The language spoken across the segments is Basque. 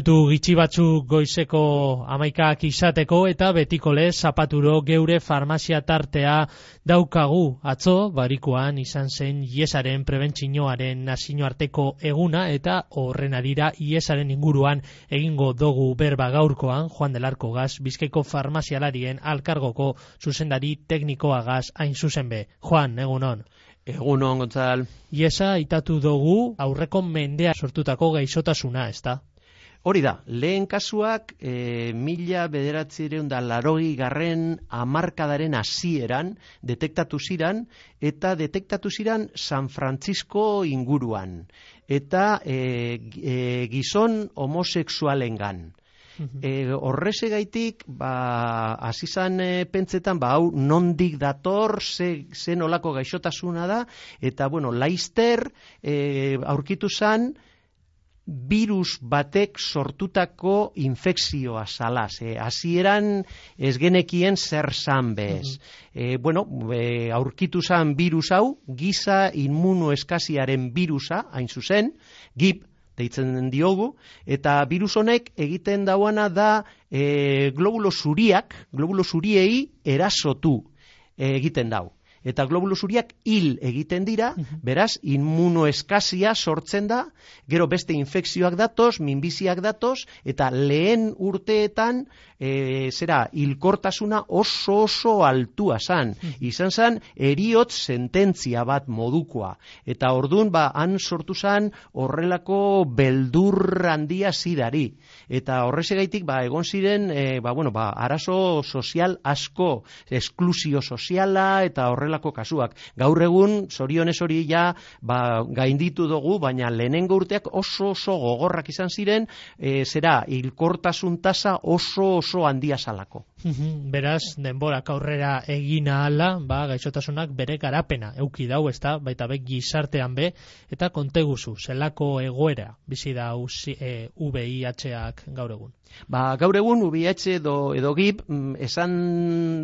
minutu gitxi batzuk goizeko amaikak izateko eta betiko lez zapaturo geure farmazia tartea daukagu atzo barikuan izan zen iesaren prebentzinoaren nazio arteko eguna eta horren adira iesaren inguruan egingo dugu berba gaurkoan Juan del Arco Gaz bizkeko farmazialarien alkargoko zuzendari teknikoa gaz hain zuzen be. Juan, egunon. Egun hon, Gontzal. Iesa itatu dugu aurreko mendea sortutako gaixotasuna, ez da? Hori da, lehen kasuak e, mila bederatzireun da larogi garren amarkadaren hasieran detektatu ziran eta detektatu ziran San Francisco inguruan eta e, e, gizon homoseksualengan. E, horreze gaitik, ba, azizan e, pentsetan, ba, hau nondik dator, ze, ze nolako gaixotasuna da, eta, bueno, laizter e, aurkitu zan, virus batek sortutako infekzioa salaz. E, hasieran ez genekien zer zan bez. E, bueno, e, aurkitu zan virus hau, giza inmunoeskaziaren virusa, hain zuzen, gip, deitzen diogu, eta virus honek egiten dauana da e, globulo zuriak, globulo zuriei erasotu egiten dau eta globulo zuriak hil egiten dira, beraz, inmunoeskazia sortzen da, gero beste infekzioak datoz, minbiziak datoz, eta lehen urteetan, e, zera, hilkortasuna oso oso altua zan. Izan zan, eriot sententzia bat modukoa. Eta ordun ba, han sortu zan, horrelako beldur handia zidari. Eta horrezegaitik, ba, egon ziren, e, ba, bueno, ba, arazo sozial asko, esklusio soziala, eta horrela horrelako kasuak. Gaur egun, zorionez hori ja, ba, gainditu dugu, baina lehenengo urteak oso oso gogorrak izan ziren, e, zera, hilkortasun tasa oso oso handia salako. Beraz, denborak aurrera egina ala, ba, gaixotasunak bere garapena, euki dau, ez da, baita be gizartean be, eta konteguzu, zelako egoera, bizi da e, VIH-ak gaur egun. Ba, gaur egun VIH edo, edo GIP, mm, esan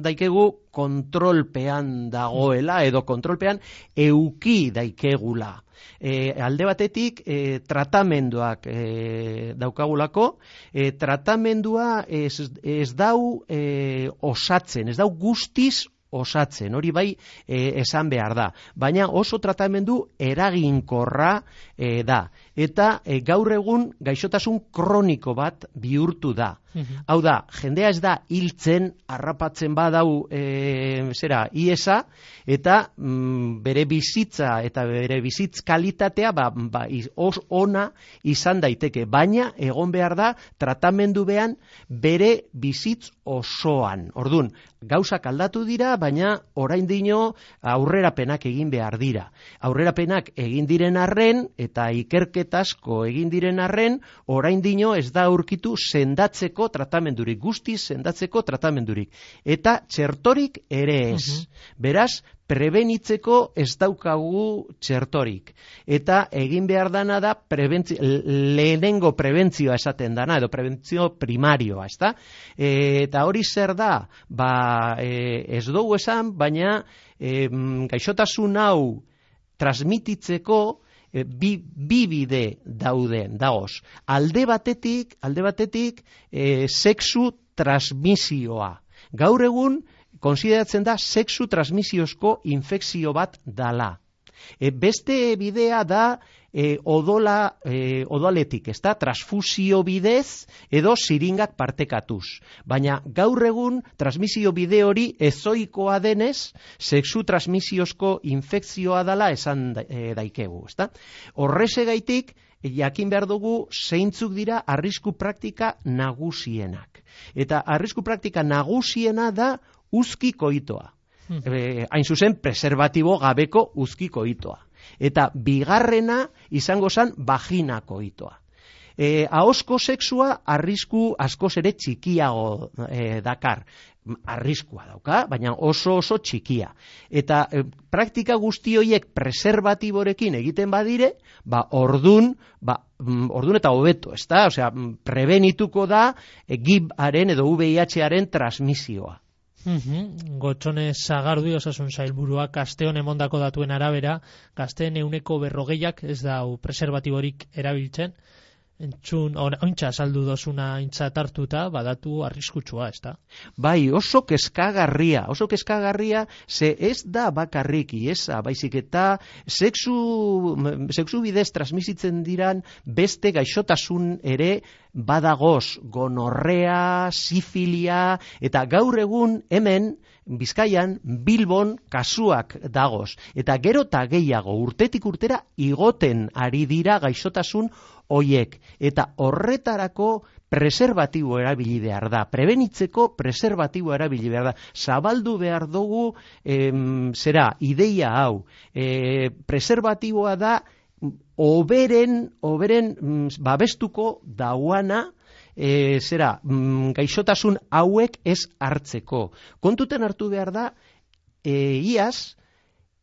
daikegu kontrolpean dagoela, edo kontrolpean euki daikegula. E, alde batetik e, tratamenduak e, daukagulako, e, tratamendua ez, ez dau e, osatzen, ez dau guztiz osatzen, hori bai e, esan behar da. Baina oso tratamendu eraginkorra e, da. Eta e, gaur egun gaixotasun kroniko bat bihurtu da. Mhm. Hau da, jendea ez da hiltzen harrapatzen badau e, zera iesa eta mm, bere bizitza eta bere bizitz kalitatea ba, ba, os ona izan daiteke, baina egon behar da tratamendu bean bere bizitz osoan. Ordun, gauzak aldatu dira, baina orain dino aurrerapenak egin behar dira. Aurrerapenak egin diren arren eta ikerketasko egin diren arren, orain dino ez da aurkitu sendatzeko tratamendurik, guzti sendatzeko tratamendurik. Eta txertorik ere ez. Beraz, prebenitzeko ez daukagu txertorik. Eta egin behar dana da lehenengo prebentzioa esaten dana, edo prebentzio primarioa, ez? E, eta hori zer da, ba, e, ez dugu esan, baina e, gaixotasun hau transmititzeko bi, bi bide dauden dagoz. Alde batetik, alde batetik e, sexu transmisioa. Gaur egun konsideratzen da sexu transmisiozko infekzio bat dala. E, beste bidea da e, odola, e, odaletik, ez da, transfusio bidez edo siringak partekatuz. Baina gaur egun transmisio bide hori ezoikoa denez, sexu transmisiozko infekzioa dala esan e, daikegu, ez da. Horreze gaitik, jakin behar dugu zeintzuk dira arrisku praktika nagusienak. Eta arrisku praktika nagusiena da uzkiko itoa. Hmm. E, hain zuzen, preservatibo gabeko uzkiko itoa eta bigarrena izango zan vaginako itoa. E, ahosko sexua arrisku askoz ere txikiago e, dakar. Arriskua dauka, baina oso oso txikia. Eta e, praktika guzti horiek preservatiborekin egiten badire, ba ordun, ba, mm, ordun eta hobeto, ez da? Osea, prebenituko da e, gibaren edo VIH-aren transmisioa. Mm Gotxone zagardu osasun zailburuak asteon emondako datuen arabera, gazteen euneko berrogeiak ez da preservatiborik erabiltzen, entzun, ointza saldu dozuna intzat hartuta, badatu arriskutsua, ez da? Bai, oso keskagarria, oso keskagarria, ze ez da bakarrik iesa, baizik eta sexu, sexu bidez transmisitzen diran beste gaixotasun ere badagoz, gonorrea, sifilia, eta gaur egun hemen, Bizkaian, Bilbon kasuak dagoz. Eta gero eta gehiago urtetik urtera igoten ari dira gaixotasun hoiek. Eta horretarako preservatibo erabili behar da. Prebenitzeko preservatibo erabili behar da. Zabaldu behar dugu, em, zera, ideia hau. E, preservatiboa da, oberen, oberen mm, babestuko dauana, e, zera, mm, gaixotasun hauek ez hartzeko. Kontuten hartu behar da, e, iaz,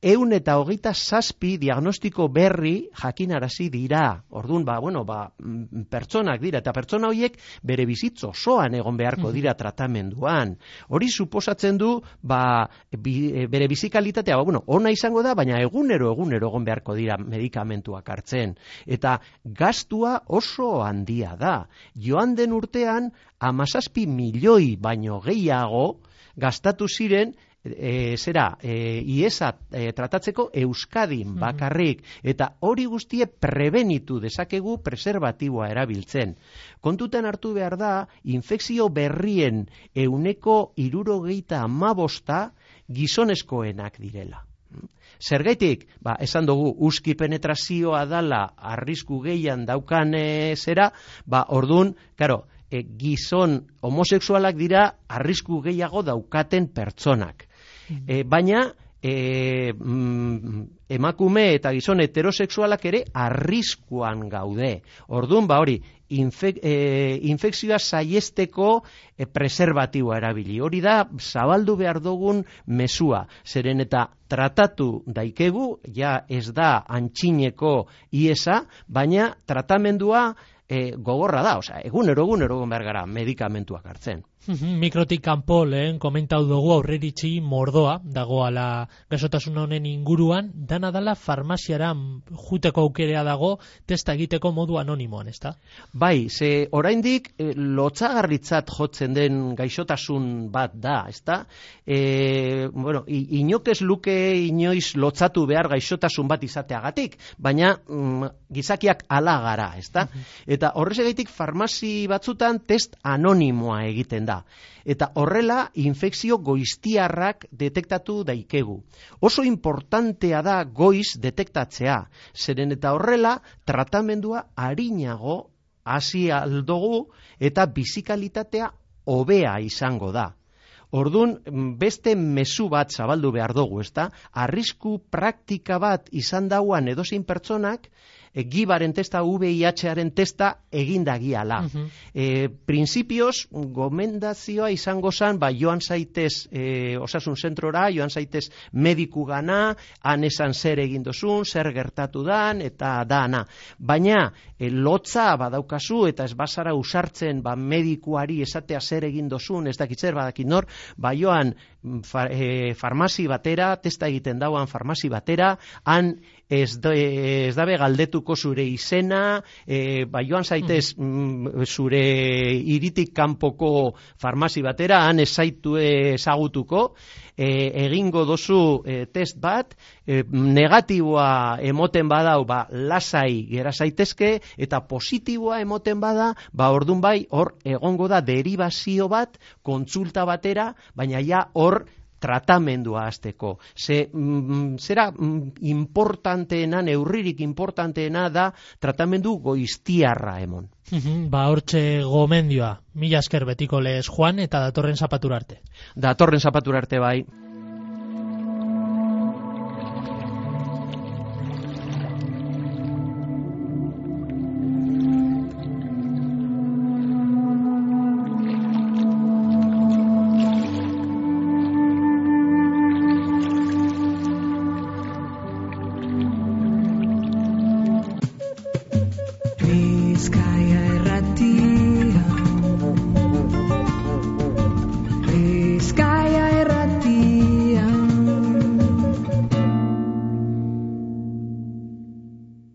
eun eta hogeita zazpi diagnostiko berri jakinarazi dira. Ordun ba, bueno, ba, mm, pertsonak dira, eta pertsona horiek bere bizitzo osoan egon beharko dira tratamenduan. Hori suposatzen du, ba, bi, bere bizikalitatea, ba, bueno, ona izango da, baina egunero, egunero egon beharko dira medikamentuak hartzen. Eta gastua oso handia da. Joan den urtean, amazazpi milioi baino gehiago, gastatu ziren e, zera, e, iesa e, tratatzeko Euskadin bakarrik, eta hori guztie prebenitu dezakegu preservatiboa erabiltzen. Kontuten hartu behar da, infekzio berrien euneko irurogeita amabosta gizonezkoenak direla. Zergaitik, ba, esan dugu, uski penetrazioa dala arrisku gehian daukan zera, ba, ordun, karo, e, gizon homosexualak dira arrisku gehiago daukaten pertsonak. E, baina e, mm, emakume eta gizon heterosexualak ere arriskuan gaude. Ordun ba hori, infek, e, infekzioa saiesteko e, preservatiboa erabili. Hori da, zabaldu behar dugun mesua. Zeren eta tratatu daikegu, ja ez da antxineko iesa, baina tratamendua e, gogorra da, osea, egunero egunero egun behar gara medikamentuak hartzen. Mikrotik kanpo lehen komentau dugu aurreritzi mordoa dagoala gasotasun honen inguruan, dana dala farmaziara juteko aukerea dago testa egiteko modu anonimoan, ezta? Bai, ze oraindik e, lotzagarritzat jotzen den gaixotasun bat da, ezta? E, bueno, inokez luke inoiz lotzatu behar gaixotasun bat izateagatik, baina mm, gizakiak ala gara, ezta? Eta horrezegaitik farmazi batzutan test anonimoa egiten da Eta horrela, infekzio goiztiarrak detektatu daikegu. Oso importantea da goiz detektatzea, zeren eta horrela, tratamendua harinago hasi aldogu eta bizikalitatea hobea izango da. Ordun beste mezu bat zabaldu behar dugu, ezta? Arrisku praktika bat izan dauan edozein pertsonak, e, gibaren testa, VIH-aren testa egindagiala. Uh -huh. e, Prinzipioz, gomendazioa izango zan, ba, joan zaitez e, osasun zentrora, joan zaitez mediku gana, han esan zer egin dozun, zer gertatu dan, eta dana. Baina, e, lotza badaukazu, eta ez bazara usartzen, ba, medikuari esatea zer egin dozun, ez dakitzer badakit nor, ba, joan fa, e, farmazi batera, testa egiten dauan farmazi batera, han ez, ez dabe galdetuko zure izena, e, ba joan zaitez mm, zure iritik kanpoko farmazi batera, han ez zaitu ezagutuko, e, egingo dozu e, test bat, e, negatiboa emoten badau, ba, lasai gera zaitezke, eta positiboa emoten bada, ba, ordun bai, hor egongo da derivazio bat, kontsulta batera, baina ja hor tratamendua hasteko. Ze, mm, zera mm, importanteena, neurririk importanteena da tratamendu goiztiarra emon. ba, hortxe gomendioa. Mila esker betiko lez Juan eta datorren zapaturarte. Datorren zapaturarte bai.